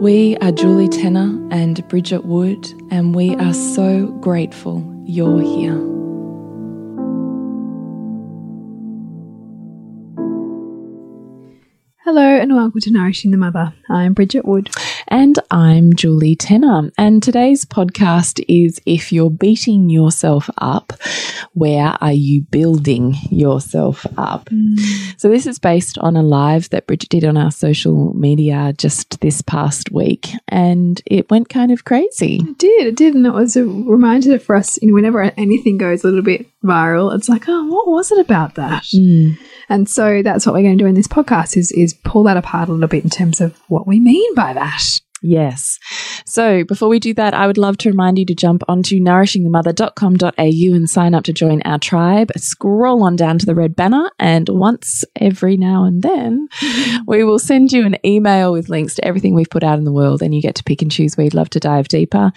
We are Julie Tenner and Bridget Wood, and we are so grateful you're here. Hello and welcome to Nourishing the Mother. I'm Bridget Wood. And I'm Julie Tenner. And today's podcast is If You're Beating Yourself Up, Where Are You Building Yourself Up? Mm. So, this is based on a live that Bridget did on our social media just this past week. And it went kind of crazy. It did. It did. And it was a reminder for us, you know, whenever anything goes a little bit viral, it's like, oh, what was it about that? Mm. And so that's what we're going to do in this podcast is, is pull that apart a little bit in terms of what we mean by that. Yes. So before we do that, I would love to remind you to jump onto nourishingthemother.com.au and sign up to join our tribe. Scroll on down to the red banner, and once every now and then, we will send you an email with links to everything we've put out in the world, and you get to pick and choose you'd love to dive deeper.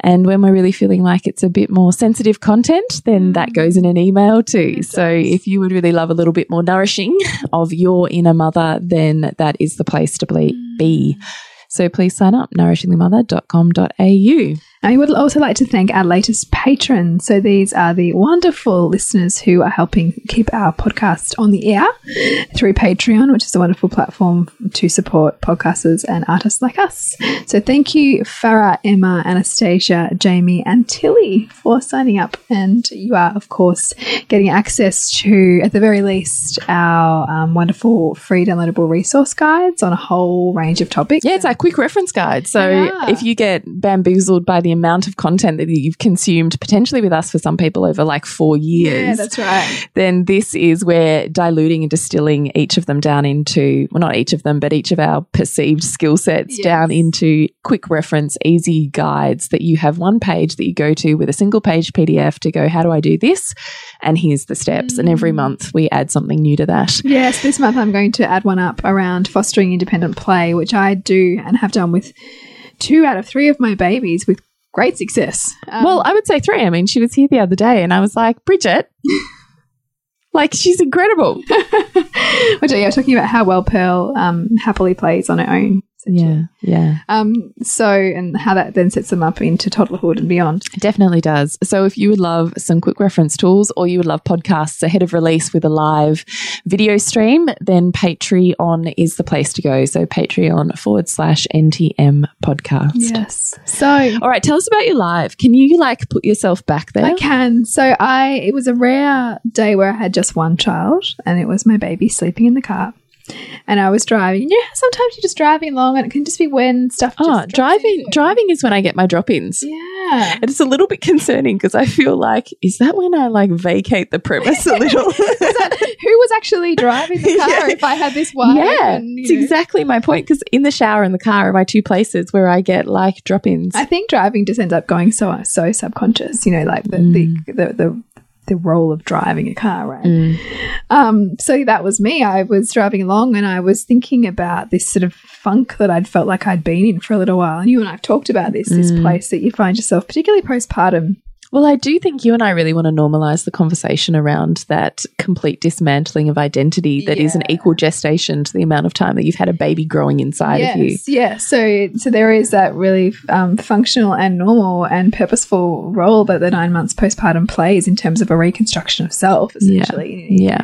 And when we're really feeling like it's a bit more sensitive content, then that mm. goes in an email too. So if you would really love a little bit more nourishing of your inner mother, then that is the place to be. So please sign up, nourishingthemother.com.au. I would also like to thank our latest patrons. So these are the wonderful listeners who are helping keep our podcast on the air through Patreon, which is a wonderful platform to support podcasters and artists like us. So thank you, Farah, Emma, Anastasia, Jamie, and Tilly for signing up. And you are, of course, getting access to, at the very least, our um, wonderful free downloadable resource guides on a whole range of topics. Yeah, it's our quick reference guide. So yeah. if you get bamboozled by the amount of content that you've consumed potentially with us for some people over like four years. Yeah, that's right. Then this is where diluting and distilling each of them down into, well, not each of them, but each of our perceived skill sets yes. down into quick reference, easy guides that you have one page that you go to with a single page PDF to go, how do I do this? And here's the steps. Mm. And every mm. month we add something new to that. Yes, this month I'm going to add one up around fostering independent play, which I do and have done with two out of three of my babies with great success. Um, well, I would say three. I mean, she was here the other day and I was like, Bridget, like she's incredible. Which, yeah, talking about how well Pearl um, happily plays on her own yeah, yeah. Um, so, and how that then sets them up into toddlerhood and beyond. It definitely does. So, if you would love some quick reference tools or you would love podcasts ahead of release with a live video stream, then Patreon is the place to go. So, Patreon forward slash NTM podcast. Yes. So, all right, tell us about your live. Can you like put yourself back there? I can. So, I, it was a rare day where I had just one child and it was my baby sleeping in the car and I was driving. Yeah, sometimes you're just driving along and it can just be when stuff. Oh, driving! Driving is when I get my drop-ins. Yeah, and it's a little bit concerning because I feel like is that when I like vacate the premise a little? that, who was actually driving the car? Yeah. If I had this one, yeah, and, it's know. exactly my point. Because in the shower and the car are my two places where I get like drop-ins. I think driving just ends up going so so subconscious. You know, like the mm. the, the, the the role of driving a car, right? Mm. Um, so that was me. I was driving along and I was thinking about this sort of funk that I'd felt like I'd been in for a little while. And you and I've talked about this, this Mm. place that you find yourself, particularly postpartum. Well, I do think you and I really want to normalize the conversation around that complete dismantling of identity that is an equal gestation to the amount of time that you've had a baby growing inside of you. yes, yeah. So, so there is that really um, functional and normal and purposeful role that the nine months postpartum plays in terms of a reconstruction of self, essentially. Yeah.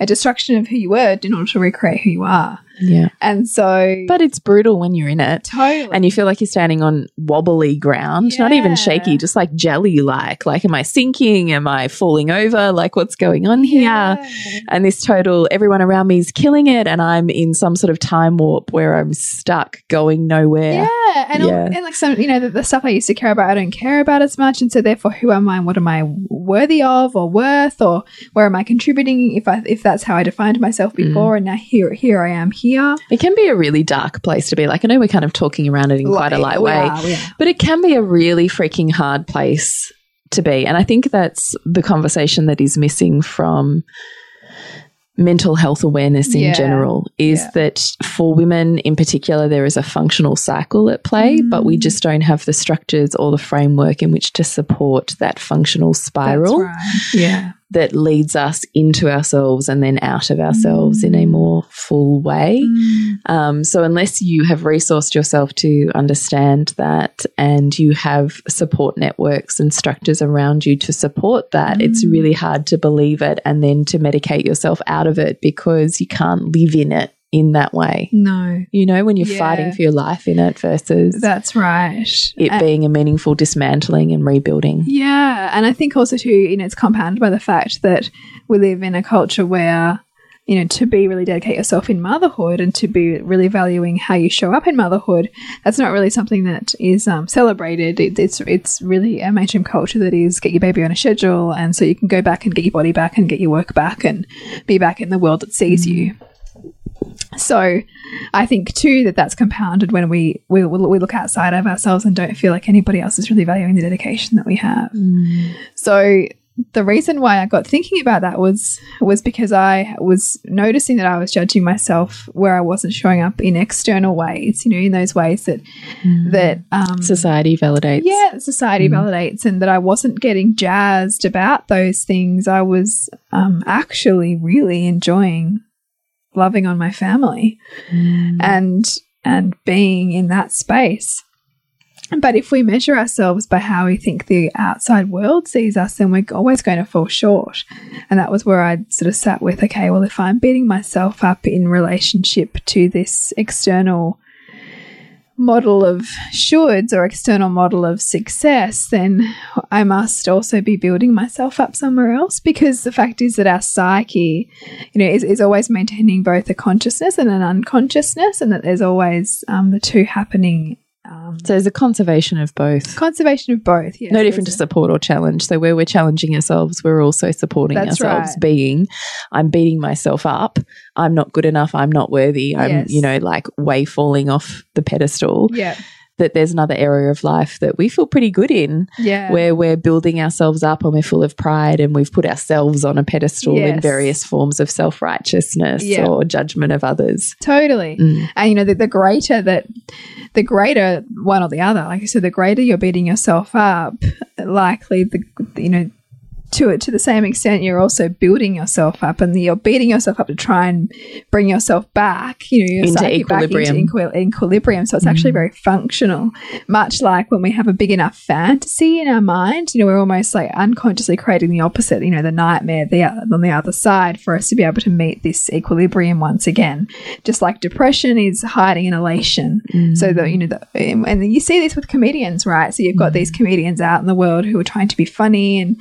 A destruction of who you were in order to recreate who you are. Yeah. And so, But it's brutal when you're in it. totally. And you feel like you're standing on wobbly ground, not even shaky, just like jelly like. Like, am I sinking? Am I falling over? Like, what's going on here? Yeah. And this total, everyone around me is killing it. And I'm in some sort of time warp where I'm stuck going nowhere. Yeah, and, Yeah. and like some, you know, the, the stuff I used to care about, I don't care about as much, and so therefore, who am I? and What am I worthy of, or worth, or where am I contributing? If I if that's how I defined myself Mm. before, and now here here I am here. It can be a really dark place to be. Like, I know we're kind of talking around it in quite a light way, are, are. but it can be a really freaking hard place to be. And I think that's the conversation that is missing from mental health awareness in Yeah. general is Yeah. that for women in particular there is a functional cycle at play but we Mm. just don't have the structures or the framework in which to support that functional spiral That's right. Yeah, that leads us into ourselves and then out of ourselves in a mm. more full way. Mm. Um, so unless you have resourced yourself to understand that and you have support networks and structures around you to support that, it's mm. really hard to believe it and then to medicate yourself out of it because you can't live in it in that way. no, You know, when you're Yeah. fighting for your life in it versus that's right. it And- being a meaningful dismantling and rebuilding. Yeah, and I think also too, you know, it's compounded by the fact that we live in a culture where, you know, to be really dedicate yourself in motherhood and to be really valuing how you show up in motherhood, that's not really something that is um, celebrated. It, it's it's really a mainstream culture that is get your baby on a schedule, and so you can go back and get your body back and get your work back and be back in the world that sees you. So, I think too that that's compounded when we, we we look outside of ourselves and don't feel like anybody else is really valuing the dedication that we have. So the reason why I got thinking about that was was because I was noticing that I was judging myself where I wasn't showing up in external ways, you know, in those ways that that um, Society validates. yeah, society validates, and that I wasn't getting jazzed about those things. I was um, actually really enjoying loving on my family mm. and and being in that space. But if we measure ourselves by how we think the outside world sees us, then we're always going to fall short. And that was where I sort of sat with, okay, well, if I'm beating myself up in relationship to this external model of shoulds or external model of success, then I must also be building myself up somewhere else because the fact is that our psyche, you know, is, is always maintaining both a consciousness and an unconsciousness, and that there's always um, the two happening. Um, So there's a conservation of both. conservation of both. Yes, no different to support or challenge. So where we're challenging ourselves, we're also supporting That's ourselves. right. Being, I'm beating myself up. I'm not good enough. I'm not worthy. I'm, Yes. you know, like way falling off the pedestal. Yeah, That there's another area of life that we feel pretty good in, yeah, where we're building ourselves up and we're full of pride and we've put ourselves on a pedestal in various forms of self righteousness Yeah. or judgment of others. totally. Mm. And you know, the, the greater that, the greater one or the other, like I said, the greater you're beating yourself up, likely the, you know, to it to the same extent you're also building yourself up and you're beating yourself up to try and bring yourself back. You know Into equilibrium. into equi- equilibrium. So it's actually mm. very functional. Much like when we have a big enough fantasy in our mind you know we're almost like unconsciously creating the opposite you know the nightmare the, on the other side for us to be able to meet this equilibrium once again. Just like depression is hiding an elation. Mm. So that you know the, um, and you see this with comedians right? So you've got mm. these comedians out in the world who are trying to be funny and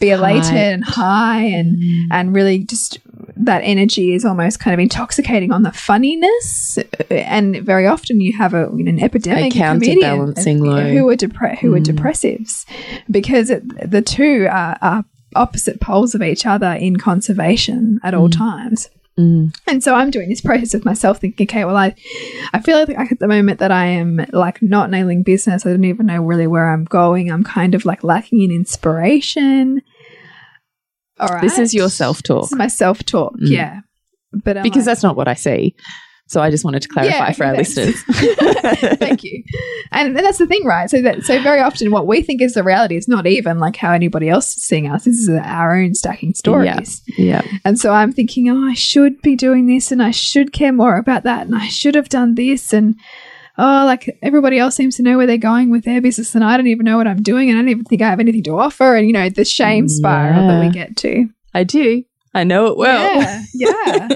be elated Hyped. and high and and really just that energy is almost kind of intoxicating on the funniness and very often you have a you know, an epidemic A counterbalancing low. who are depre- who are depressives because it, the two are, are opposite poles of each other in conservation at all times Mm. and so I'm doing this process of myself thinking, okay, well, I, I feel like at the moment that I am like not nailing business. I don't even know really where I'm going. I'm kind of like lacking in inspiration. All right. This is your self talk This is my self talk. Mm. Yeah. But because that's not what I see. So I just wanted to clarify Yeah, for our listeners. Thank you. And that's the thing, right? So that so very often what we think is the reality is not even like how anybody else is seeing us. This is our own stacking stories. yeah. And so I'm thinking, oh, I should be doing this and I should care more about that and I should have done this and oh, like everybody else seems to know where they're going with their business and I don't even know what I'm doing and I don't even think I have anything to offer and you know, the shame spiral that we get to. I do. I know it well. Yeah, yeah.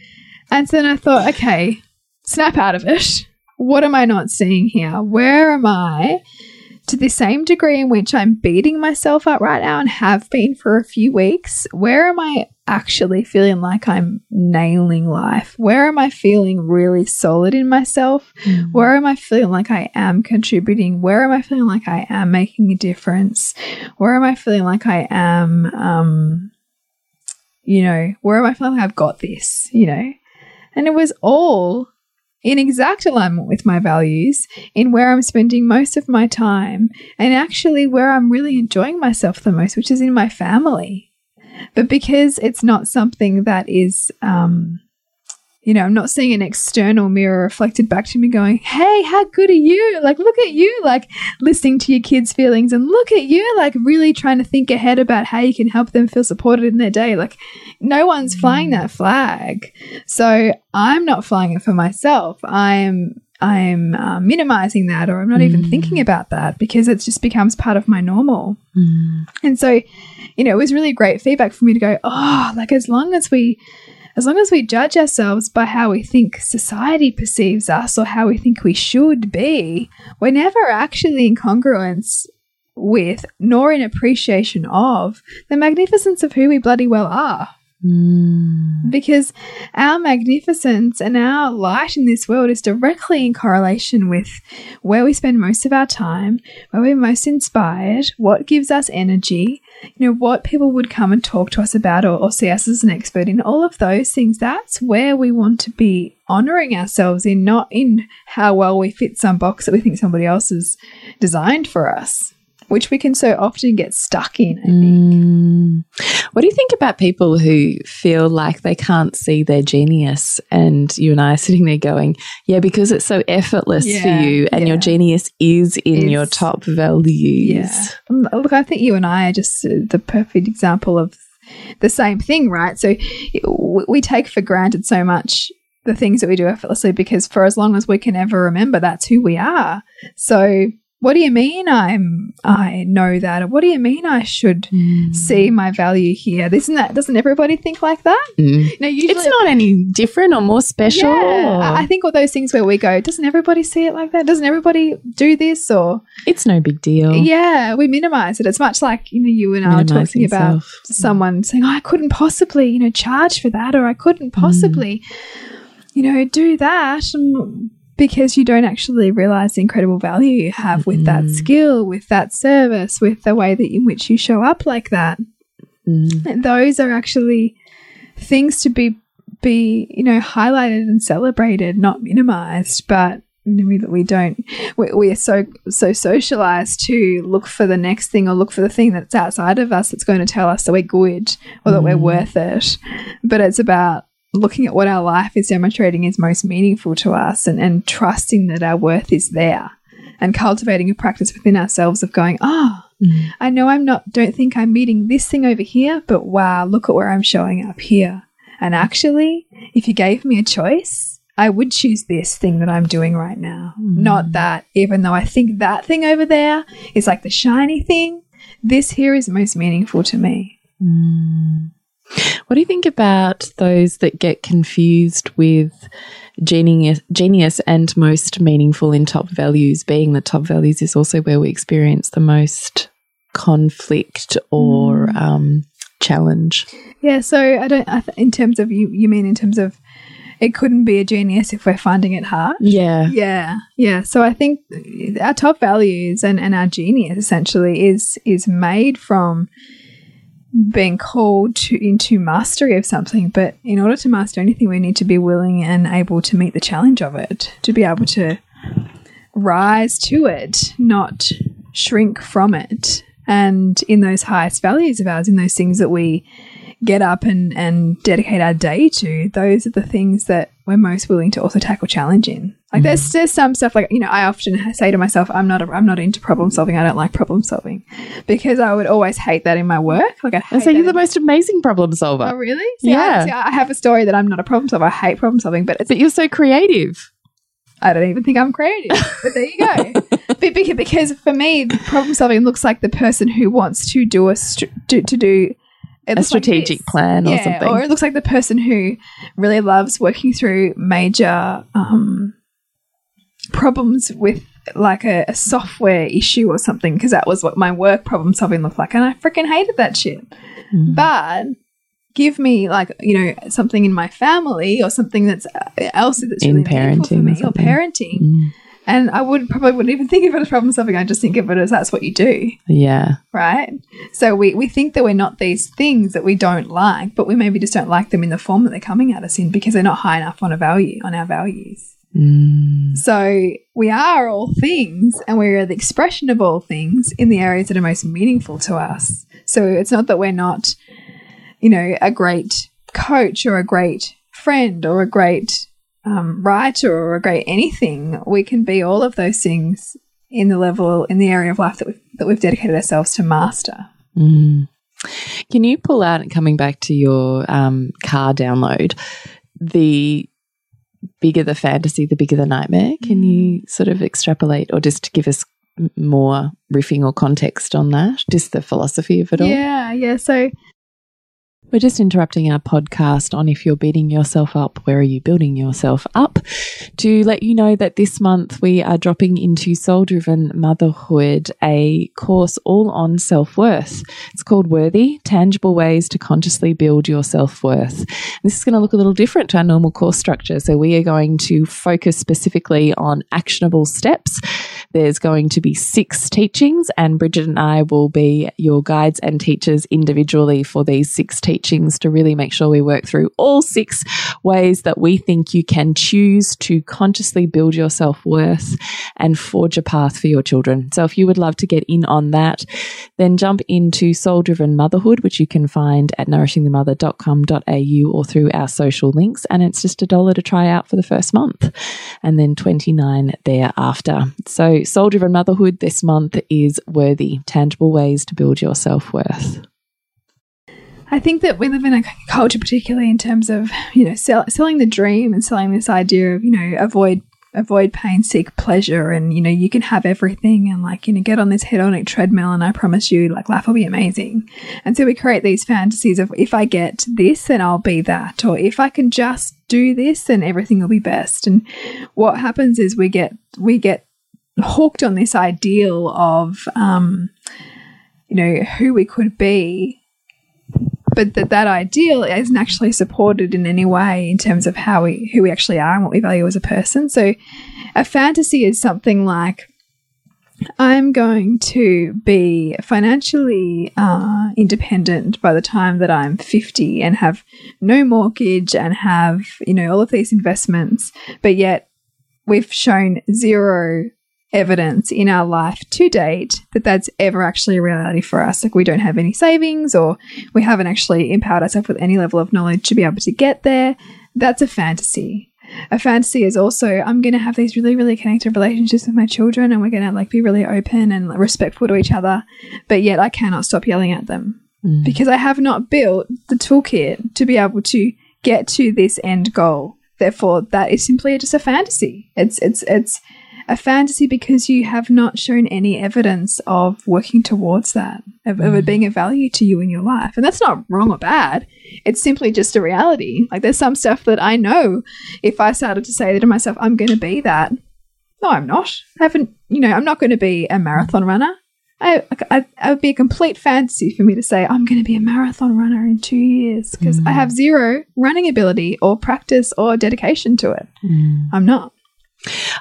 and so then I thought, okay, snap out of it. What am I not seeing here? Where am I? To the same degree in which I'm beating myself up right now and have been for a few weeks, where am I actually feeling like I'm nailing life? Where am I feeling really solid in myself? Where am I feeling like I am contributing? Where am I feeling like I am making a difference? Where am I feeling like I am, um, you know, where am I feeling like I've got this, you know? And it was all in exact alignment with my values, in where I'm spending most of my time, and actually where I'm really enjoying myself the most, which is in my family. But because it's not something that is, um, you know, I'm not seeing an external mirror reflected back to me going, Hey, how good are you? Like, look at you, like listening to your kids' feelings and look at you, like really trying to think ahead about how you can help them feel supported in their day. Like, no one's flying that flag. So I'm not flying it for myself. I'm, I'm uh, minimizing that, or I'm not even thinking about that because it just becomes part of my normal. Mm. And so, you know, it was really great feedback for me to go, oh, like as long as we as long as we judge ourselves by how we think society perceives us or how we think we should be, we're never actually in congruence with nor in appreciation of the magnificence of who we bloody well are. Mm. Because our magnificence and our light in this world is directly in correlation with where we spend most of our time, where we're most inspired, what gives us energy, you know, what people would come and talk to us about or, or see us as an expert in, all of those things. That's where we want to be honoring ourselves in, not in how well we fit some box that we think somebody else has designed for us, which we can so often get stuck in, I think. Mm. What do you think about people who feel like they can't see their genius? And you and I are sitting there going, yeah, because it's so effortless Yeah, for you, and your genius is in Is- your top values. Yeah. Um, Look, I think you and I are just uh, the perfect example of the same thing, right? So we take for granted so much the things that we do effortlessly because for as long as we can ever remember, that's who we are. So what do you mean I'm I know that? Or what do you mean I should Mm. see my value here? Isn't that doesn't everybody think like that? Mm. No, usually It's not any different or more special. Yeah, I think all those things where we go, doesn't everybody see it like that? Doesn't everybody do this? Or it's no big deal. Yeah, we minimize it. It's much like you know you and I were talking about someone saying, oh, "I couldn't possibly, you know, charge for that," or "I couldn't possibly, you know, do that," um, because you don't actually realize the incredible value you have with that skill, with that service, with the way that in which you show up like that. Mm. And those are actually things to be be you know highlighted and celebrated, not minimized. But we, we don't we, we are so so socialized to look for the next thing or look for the thing that's outside of us that's going to tell us that we're good or that we're Mm. worth it. But it's about looking at what our life is demonstrating is most meaningful to us and, and trusting that our worth is there and cultivating a practice within ourselves of going, oh, Mm. I know I'm not, don't think I'm meeting this thing over here, but wow, look at where I'm showing up here. And actually, if you gave me a choice, I would choose this thing that I'm doing right now, not that, even though I think that thing over there is like the shiny thing. This here is most meaningful to me. Mm. What do you think about those that get confused with genius, genius and most meaningful in top values, being that top values is also where we experience the most conflict or Mm. um, challenge? Yeah, so I don't, I th- in terms of you, you mean in terms of it couldn't be a genius if we're finding it hard? Yeah. Yeah, yeah. So I think our top values and, and our genius essentially is is made from being called to into mastery of something. But in order to master anything, we need to be willing and able to meet the challenge of it, to be able to rise to it, not shrink from it. And in those highest values of ours, in those things that we get up and, and dedicate our day to, those are the things that we're most willing to also tackle challenge in. Like there's Mm. there's some stuff like you know I often say to myself I'm not a, I'm not into problem solving I don't like problem solving because I would always hate that in my work like I so you're the most amazing problem solver. oh really See, Yeah. I, see, I have a story that I'm not a problem solver I hate problem solving but it's, But you're so creative. I don't even think I'm creative but there you go but because, because for me problem solving looks like the person who wants to do a str- do, to do A looks like strategic plan or yeah, something. Or it looks like the person who really loves working through major um, problems with like a, a software issue or something, because that was what my work problem solving looked like. And I freaking hated that shit. Mm. But give me like, you know, something in my family or something that's uh, else that's In really meaningful for parenting or me or parenting. Mm. And I would probably wouldn't even think of it as problem solving. I just think of it as that's what you do Yeah. right? So we, we think that we're not these things that we don't like, but we maybe just don't like them in the form that they're coming at us in because they're not high enough on a value on our values. Mm. So we are all things and we're the expression of all things in the areas that are most meaningful to us. So it's not that we're not, you know, a great coach or a great friend or a great um, writer or a great anything. We can be all of those things in the level in the area of life that we've, that we've dedicated ourselves to master. Mm. Can you pull out, coming back to your um, car download, the bigger the fantasy, the bigger the nightmare? Can you mm. sort of extrapolate or just give us more riffing or context on that? Just the philosophy of it all? Yeah, yeah. So We're just interrupting our podcast on if you're beating yourself up, where are you building yourself up? To let you know that this month we are dropping into Soul Driven Motherhood, a course all on self worth. It's called Worthy Tangible Ways to Consciously Build Your Self Worth. This is going to look a little different to our normal course structure. So we are going to focus specifically on actionable steps. There's going to be six teachings, and Bridget and I will be your guides and teachers individually for these six teachings to really make sure we work through all six ways that we think you can choose to consciously build your self worth and forge a path for your children. So if you would love to get in on that, then jump into Soul Driven Motherhood, which you can find at nourishingthemother.com.au or through our social links. And it's just a dollar to try out for the first month and then 29 thereafter. So Soul Driven Motherhood this month is worthy, tangible ways to build your self worth. I think that we live in a culture, particularly in terms of you know sell, selling the dream and selling this idea of you know avoid avoid pain, seek pleasure, and you know you can have everything and like you know get on this hedonic treadmill and I promise you like life will be amazing. And so we create these fantasies of if I get this, then I'll be that, or if I can just do this, then everything will be best. And what happens is we get we get hooked on this ideal of um, you know who we could be but that that ideal isn't actually supported in any way in terms of how we who we actually are and what we value as a person. So a fantasy is something like I'm going to be financially uh, independent by the time that I'm 50 and have no mortgage and have, you know, all of these investments, but yet we've shown zero evidence in our life to date that that's ever actually a reality for us. Like we don't have any savings or we haven't actually empowered ourselves with any level of knowledge to be able to get there. That's a fantasy. A fantasy is also I'm going to have these really really connected relationships with my children and we're going to like be really open and respectful to each other, but yet I cannot stop yelling at them mm. because I have not built the toolkit to be able to get to this end goal. Therefore, that is simply just a fantasy. It's it's it's a fantasy because you have not shown any evidence of working towards that, of, of it mm. being a value to you in your life. And that's not wrong or bad. It's simply just a reality. Like there's some stuff that I know if I started to say to myself, I'm going to be that. No, I'm not. I haven't, you know, I'm not going to be a marathon runner. I, I, I would be a complete fantasy for me to say I'm going to be a marathon runner in two years because I mm. have zero running ability or practice or dedication to it. Mm. I'm not.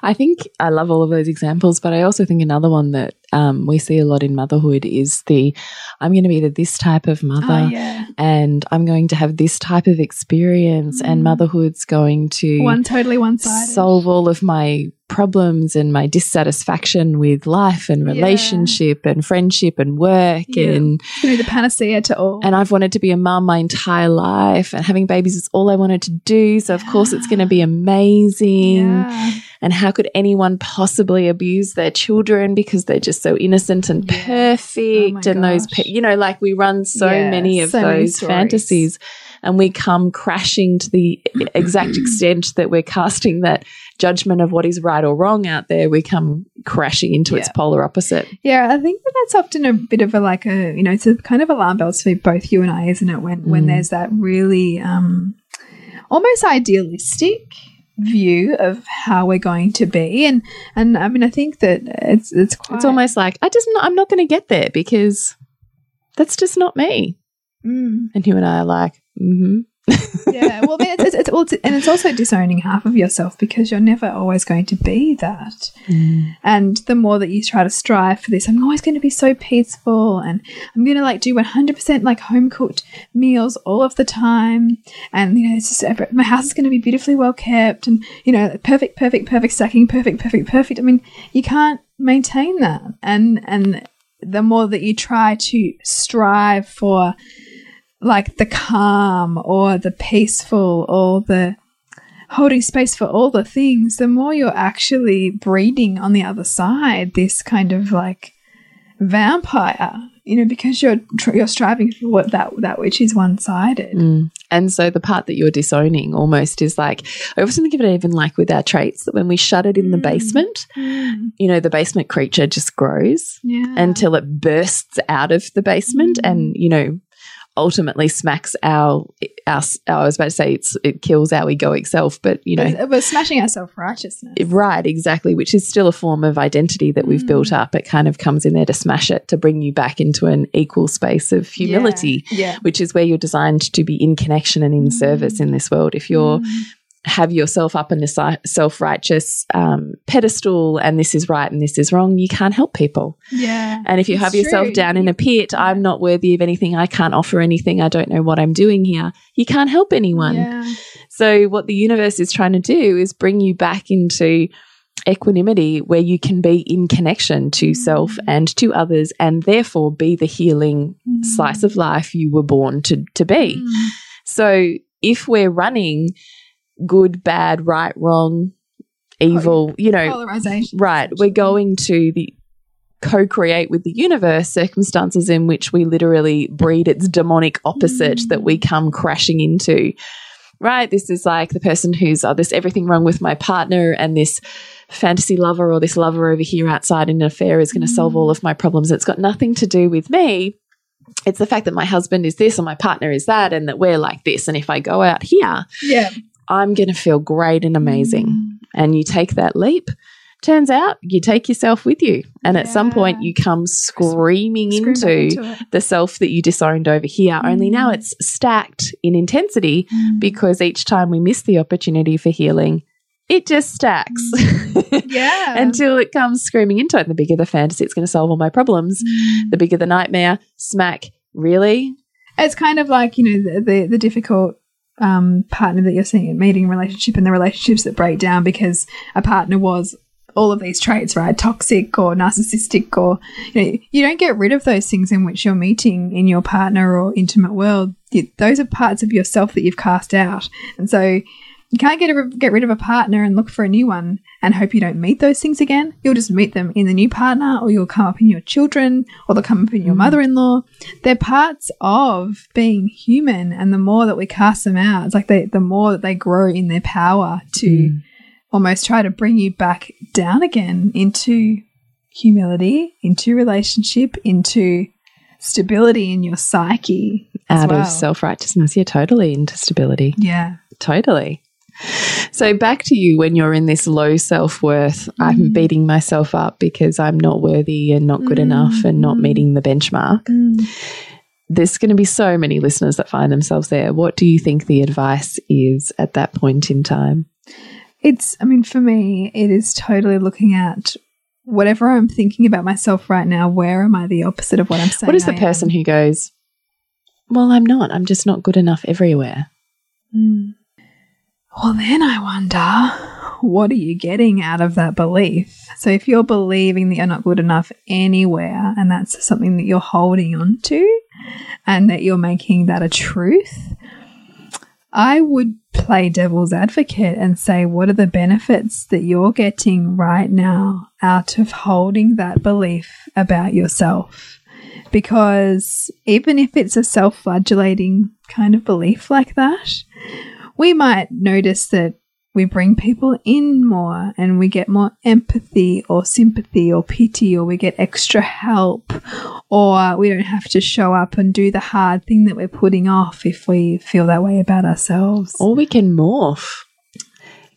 I think I love all of those examples, but I also think another one that um, we see a lot in motherhood is the I'm going to be this type of mother, Oh, yeah. and I'm going to have this type of experience, and Mm. motherhood's going to One totally one sided. solve all of my problems and my dissatisfaction with life and Yeah. relationship and friendship and work Yeah. and It's going to be the panacea to all. and I've wanted to be a mum my entire life and having babies is all I wanted to do so of course it's going to be amazing yeah. And how could anyone possibly abuse their children because they're just so innocent and Yeah. perfect Oh and those gosh. pe- you know like we run so Yeah, many of so those stories. fantasies and we come crashing to the exact extent that we're casting that judgment of what is right or wrong out there we come crashing into its polar opposite Yeah, I think that that's often a bit of a like a you know it's a kind of alarm bells for both you and I, isn't it? When when Mm. there's that really um, almost idealistic view of how we're going to be, and and I mean I think that it's it's quite it's almost like i just not, i'm not going to get there because that's just not me. Mm. and you and i are like mm-hmm yeah. Well, it's, it's, it's, and it's also disowning half of yourself because you're never always going to be that. Mm. And the more that you try to strive for this, I'm always going to be so peaceful and I'm going to like do 100% like home cooked meals all of the time. And, you know, it's just, my house is going to be beautifully well kept and, you know, perfect, perfect, perfect stacking, perfect, perfect, perfect. I mean, you can't maintain that. And, and the more that you try to strive for like the calm or the peaceful or the holding space for all the things, the more you're actually breeding on the other side this kind of like vampire, you know, because you're tr- you're striving for what that that which is one sided. Mm. And so the part that you're disowning almost is like, I often think of it even like with our traits that when we shut it in the Mm. basement, you know, the basement creature just grows Yeah. until it bursts out of the basement Mm. and, you know, ultimately smacks our, our, I was about to say it's, it kills our egoic self, but, you know, We're- smashing our self righteousness. Right, exactly, which is still a form of identity that we've Mm. built up. It kind of comes in there to smash it, to bring you back into an equal space of humility, Yeah. which is where you're designed to be in connection and in Mm. service in this world. If you're Mm. Have yourself up in a self-righteous um, pedestal and this is right and this is wrong, you can't help people. yeah. And if you have yourself true. down in a pit, I'm not worthy of anything, I can't offer anything, I don't know what I'm doing here, you can't help anyone. Yeah. So, what the universe is trying to do is bring you back into equanimity where you can be in connection to self and to others, and therefore be the healing slice of life you were born to, to be. Mm. So, if we're running good, bad, right, wrong, evil, you know, Polarization. right, we're going to the co create with the universe circumstances in which we literally breed its demonic opposite Mm. that we come crashing into. Right? This is like the person who's, oh, there's everything wrong with my partner, and this fantasy lover or this lover over here outside in an affair is going to solve all of my problems. It's got nothing to do with me. It's the fact that my husband is this and my partner is that, and that we're like this. And if I go out here, Yeah. I'm going to feel great and amazing. Mm. And you take that leap. Turns out you take yourself with you. And at some point, you come screaming Scream into, into the self that you disowned over here. Only now Mm. it's stacked in intensity mm. because each time we miss the opportunity for healing, it just stacks mm. yeah. until it comes screaming into it. And the bigger the fantasy, it's going to solve all my problems. The bigger the nightmare, smack. Really? It's kind of like you know the the, the difficult um, partner that you're seeing meeting relationship and the relationships that break down because a partner was all of these traits, right? Toxic or narcissistic, or you know, you don't get rid of those things in which you're meeting in your partner or intimate world. You, those are parts of yourself that you've cast out, and so you can't get a, get rid of a partner and look for a new one and hope you don't meet those things again. You'll just meet them in the new partner, or you'll come up in your children, or they'll come up in your mm. mother-in-law. They're parts of being human, and the more that we cast them out, it's like they, the more that they grow in their power to mm. almost try to bring you back down again into humility, into relationship, into stability in your psyche. Out well. of self righteousness. Yeah, totally into stability. Yeah. Totally. So back to you when you're in this low self worth, I'm Mm. beating myself up because I'm not worthy and not good Mm, enough and not mm. meeting the benchmark. There's going to be so many listeners that find themselves there. What do you think the advice is at that point in time? It's, I mean, for me, it is totally looking at whatever I'm thinking about myself right now, where am I the opposite of what I'm saying? What is the I person am? who goes, Well, I'm not. I'm just not good enough everywhere? Mm. Well, then I wonder, what are you getting out of that belief? So if you're believing that you're not good enough anywhere, and that's something that you're holding on to, and that you're making that a truth, I would play devil's advocate and say, what are the benefits that you're getting right now out of holding that belief about yourself? Because even if it's a self flagellating kind of belief like that, we might notice that we bring people in more and we get more empathy or sympathy or pity or we get extra help or we don't have to show up and do the hard thing that we're putting off if we feel that way about ourselves. Or we can morph.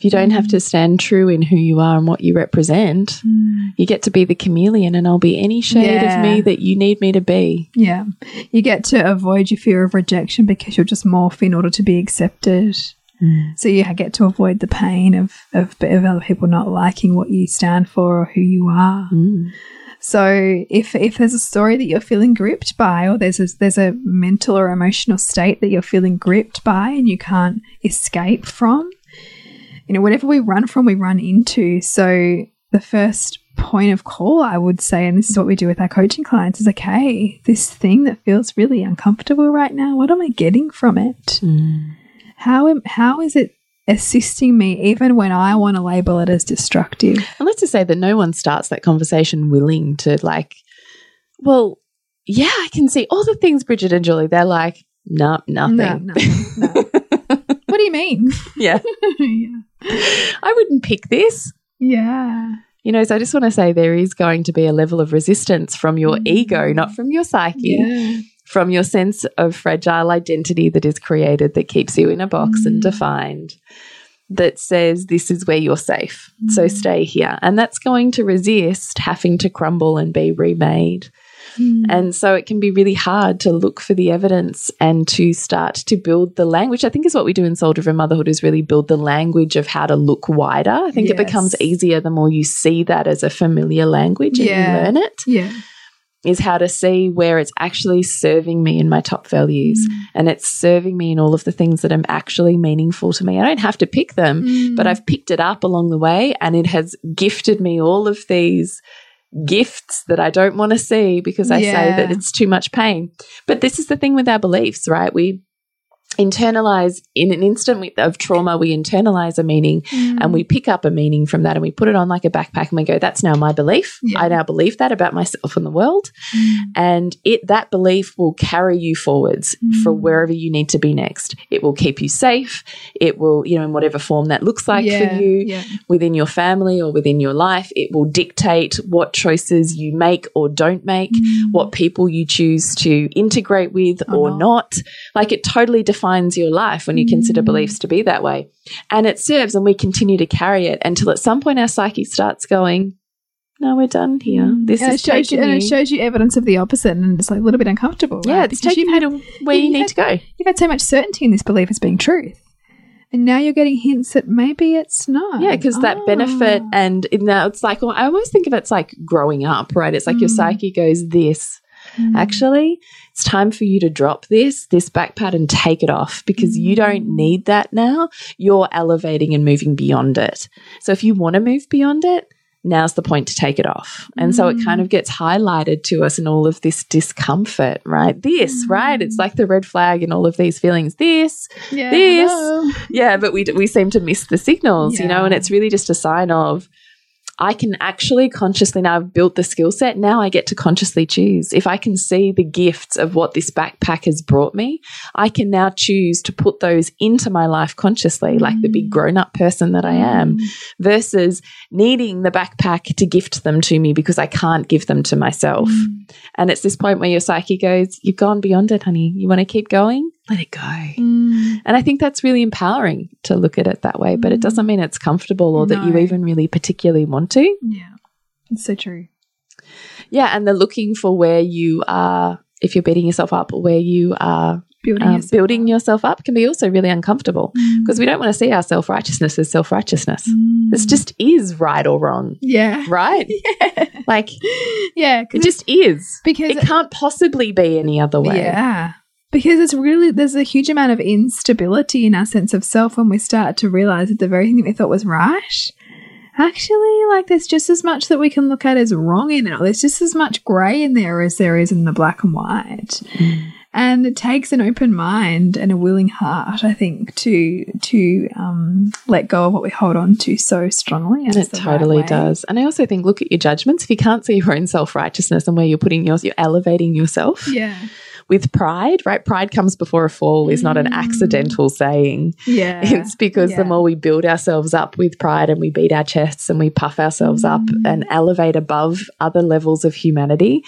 If you don't have to stand true in who you are and what you represent, mm. you get to be the chameleon, and I'll be any shade Yeah. of me that you need me to be. Yeah. You get to avoid your fear of rejection because you'll just morph in order to be accepted. Mm. So you get to avoid the pain of, of, of other people not liking what you stand for or who you are. Mm. So if if there's a story that you're feeling gripped by, or there's a, there's a mental or emotional state that you're feeling gripped by and you can't escape from, you know, whatever we run from, we run into. So the first point of call, I would say, and this is what we do with our coaching clients, is okay, this thing that feels really uncomfortable right now, what am I getting from it? Mm. How am how is it assisting me even when I want to label it as destructive? And let's just say that no one starts that conversation willing to, like, well, yeah, I can see all the things, Bridget and Julie. They're like, nah, nothing. No, no, no. what do you mean? Yeah. yeah. I wouldn't pick this. Yeah. You know, so I just want to say there is going to be a level of resistance from your mm. ego, not from your psyche, Yeah. from your sense of fragile identity that is created that keeps you in a box and mm. defined, that says this is where you're safe. So mm. stay here. And that's going to resist having to crumble and be remade. Mm. And so it can be really hard to look for the evidence and to start to build the language. I think is what we do in Soul Driven Motherhood is really build the language of how to look wider. I think it becomes easier the more you see that as a familiar language and Yeah. you learn it Yeah. is how to see where it's actually serving me in my top values mm. and it's serving me in all of the things that are actually meaningful to me. I don't have to pick them, but mm. I've picked it up along the way and it has gifted me all of these gifts that I don't want to see because I say that it's too much pain. But this is the thing with our beliefs, right? We internalize in an instant of trauma we internalize a meaning mm. and we pick up a meaning from that and we put it on like a backpack and we go that's now my belief Yeah. i now believe that about myself and the world mm. and it that belief will carry you forwards for mm. wherever you need to be next it will keep you safe it will you know in whatever form that looks like yeah. for you Yeah. within your family or within your life it will dictate what choices you make or don't make what people you choose to integrate with or, not. not like it totally defines your life when you consider mm. beliefs to be that way and it serves and we continue to carry it until at some point our psyche starts going no we're done here mm. this And it, is shows you, and it shows you evidence of the opposite, and it's like a little bit uncomfortable. yeah right? it's Because taking you've had, where you you've need had- to go you've had so much certainty in this belief as being truth, and now you're getting hints that maybe it's not. Yeah, because that Ah. benefit and in now it's like well, I always think of it's like growing up, right? It's like your mm. psyche goes this. Actually, it's time for you to drop this, this back pad and take it off because you mm. don't need that now. You're elevating and moving beyond it. So if you want to move beyond it, now's the point to take it off. And so it kind mm. of gets highlighted to us in all of this discomfort, right? This, right? It's mm. like the red flag in all of these feelings. This, Yeah, this. hello. yeah, but we we seem to miss the signals, you know, and it's really just a sign of I can actually consciously now I've built the skill set. Now I get to consciously choose. If I can see the gifts of what this backpack has brought me, I can now choose to put those into my life consciously, like the big mm. grown up person that I am, mm. versus needing the backpack to gift them to me because I can't give them to myself. Mm. And it's this point where your psyche goes, You've gone beyond it, honey. You want to keep going? Let it go. Mm. And I think that's really empowering to look at it that way, but it doesn't mean it's comfortable or that you even really particularly want to. Yeah, it's so true. Yeah, and the looking for where you are, if you're beating yourself up, where you are building, um, yourself building up. yourself up can be also really uncomfortable because we don't want to see our self righteousness as self righteousness. Mm. This just is right or wrong, yeah, right? yeah, Like yeah. it just is. because It can't possibly be any other way. Yeah. Because it's really, there's a huge amount of instability in our sense of self when we start to realize that the very thing that we thought was right, actually, like, there's just as much that we can look at as wrong in it. There's just as much grey in there as there is in the black and white. And it takes an open mind and a willing heart, I think, to to um, let go of what we hold on to so strongly. And it the right totally does. And I also think look at your judgments. If you can't see your own self righteousness and where you're putting yours, you're elevating yourself Yeah, with pride, right? Pride comes before a fall is not an Mm. accidental saying. yeah. It's because Yeah. the more we build ourselves up with pride and we beat our chests and we puff ourselves up Mm. and elevate above other levels of humanity,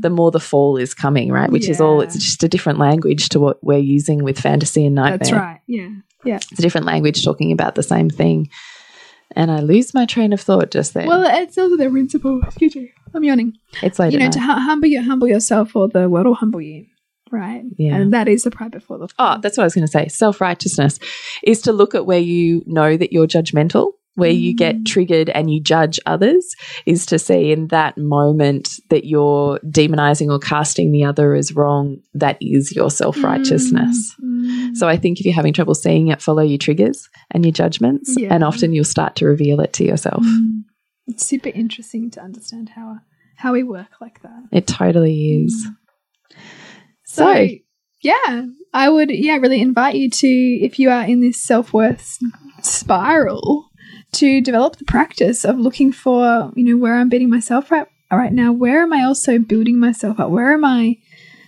the more the fall is coming, right? Which is all, it's just a different language to what we're using with fantasy and nightmare. That's right. Yeah, yeah. It's a different language talking about the same thing. And I lose my train of thought just there. Well, it's also the principle. Excuse me, I'm yawning. it's like you know, to night. hu- humble you, humble yourself, or the world will humble you. Right. Yeah. And that is the pride before the Oh, that's what I was going to say. Self righteousness is to look at where you know that you're judgmental, where you get Mm. triggered and you judge others, is to see in that moment that you're demonizing or casting the other as wrong. That is your self righteousness. Mm. So I think if you're having trouble seeing it, follow your triggers and your judgments, Yeah. and often you'll start to reveal it to yourself. Mm. It's super interesting to understand how how we work like that. It totally is. So, So, yeah, I would yeah really invite you to if you are in this self worth spiral to develop the practice of looking for you know where I'm beating myself right right now. Where am I also building myself up? Where am I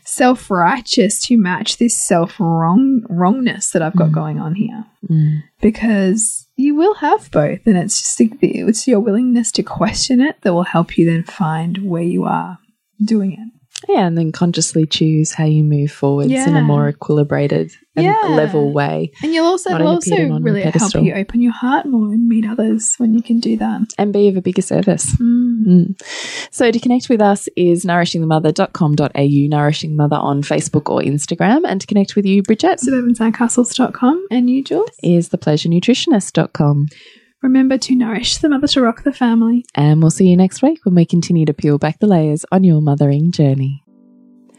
self righteous to match this self wrong wrongness that I've got Mm. going on here? mm, Because you will have both, and it's just the- it's your willingness to question it that will help you then find where you are doing it. Yeah, and then consciously choose how you move forwards in a more equilibrated and Yeah. level way. And you'll also it'll in a pit and also really help you open your heart more and meet others when you can do that. and be of a bigger service. Mm. Mm. So to connect with us is nourishingthemother.com.au, Nourishing Mother on Facebook or Instagram. And to connect with you, Bridget, Suburbansandcastles.com and you, Jules. is thepleasurenutritionist.com. Remember to nourish the mother to rock the family. And we'll see you next week when we continue to peel back the layers on your mothering journey.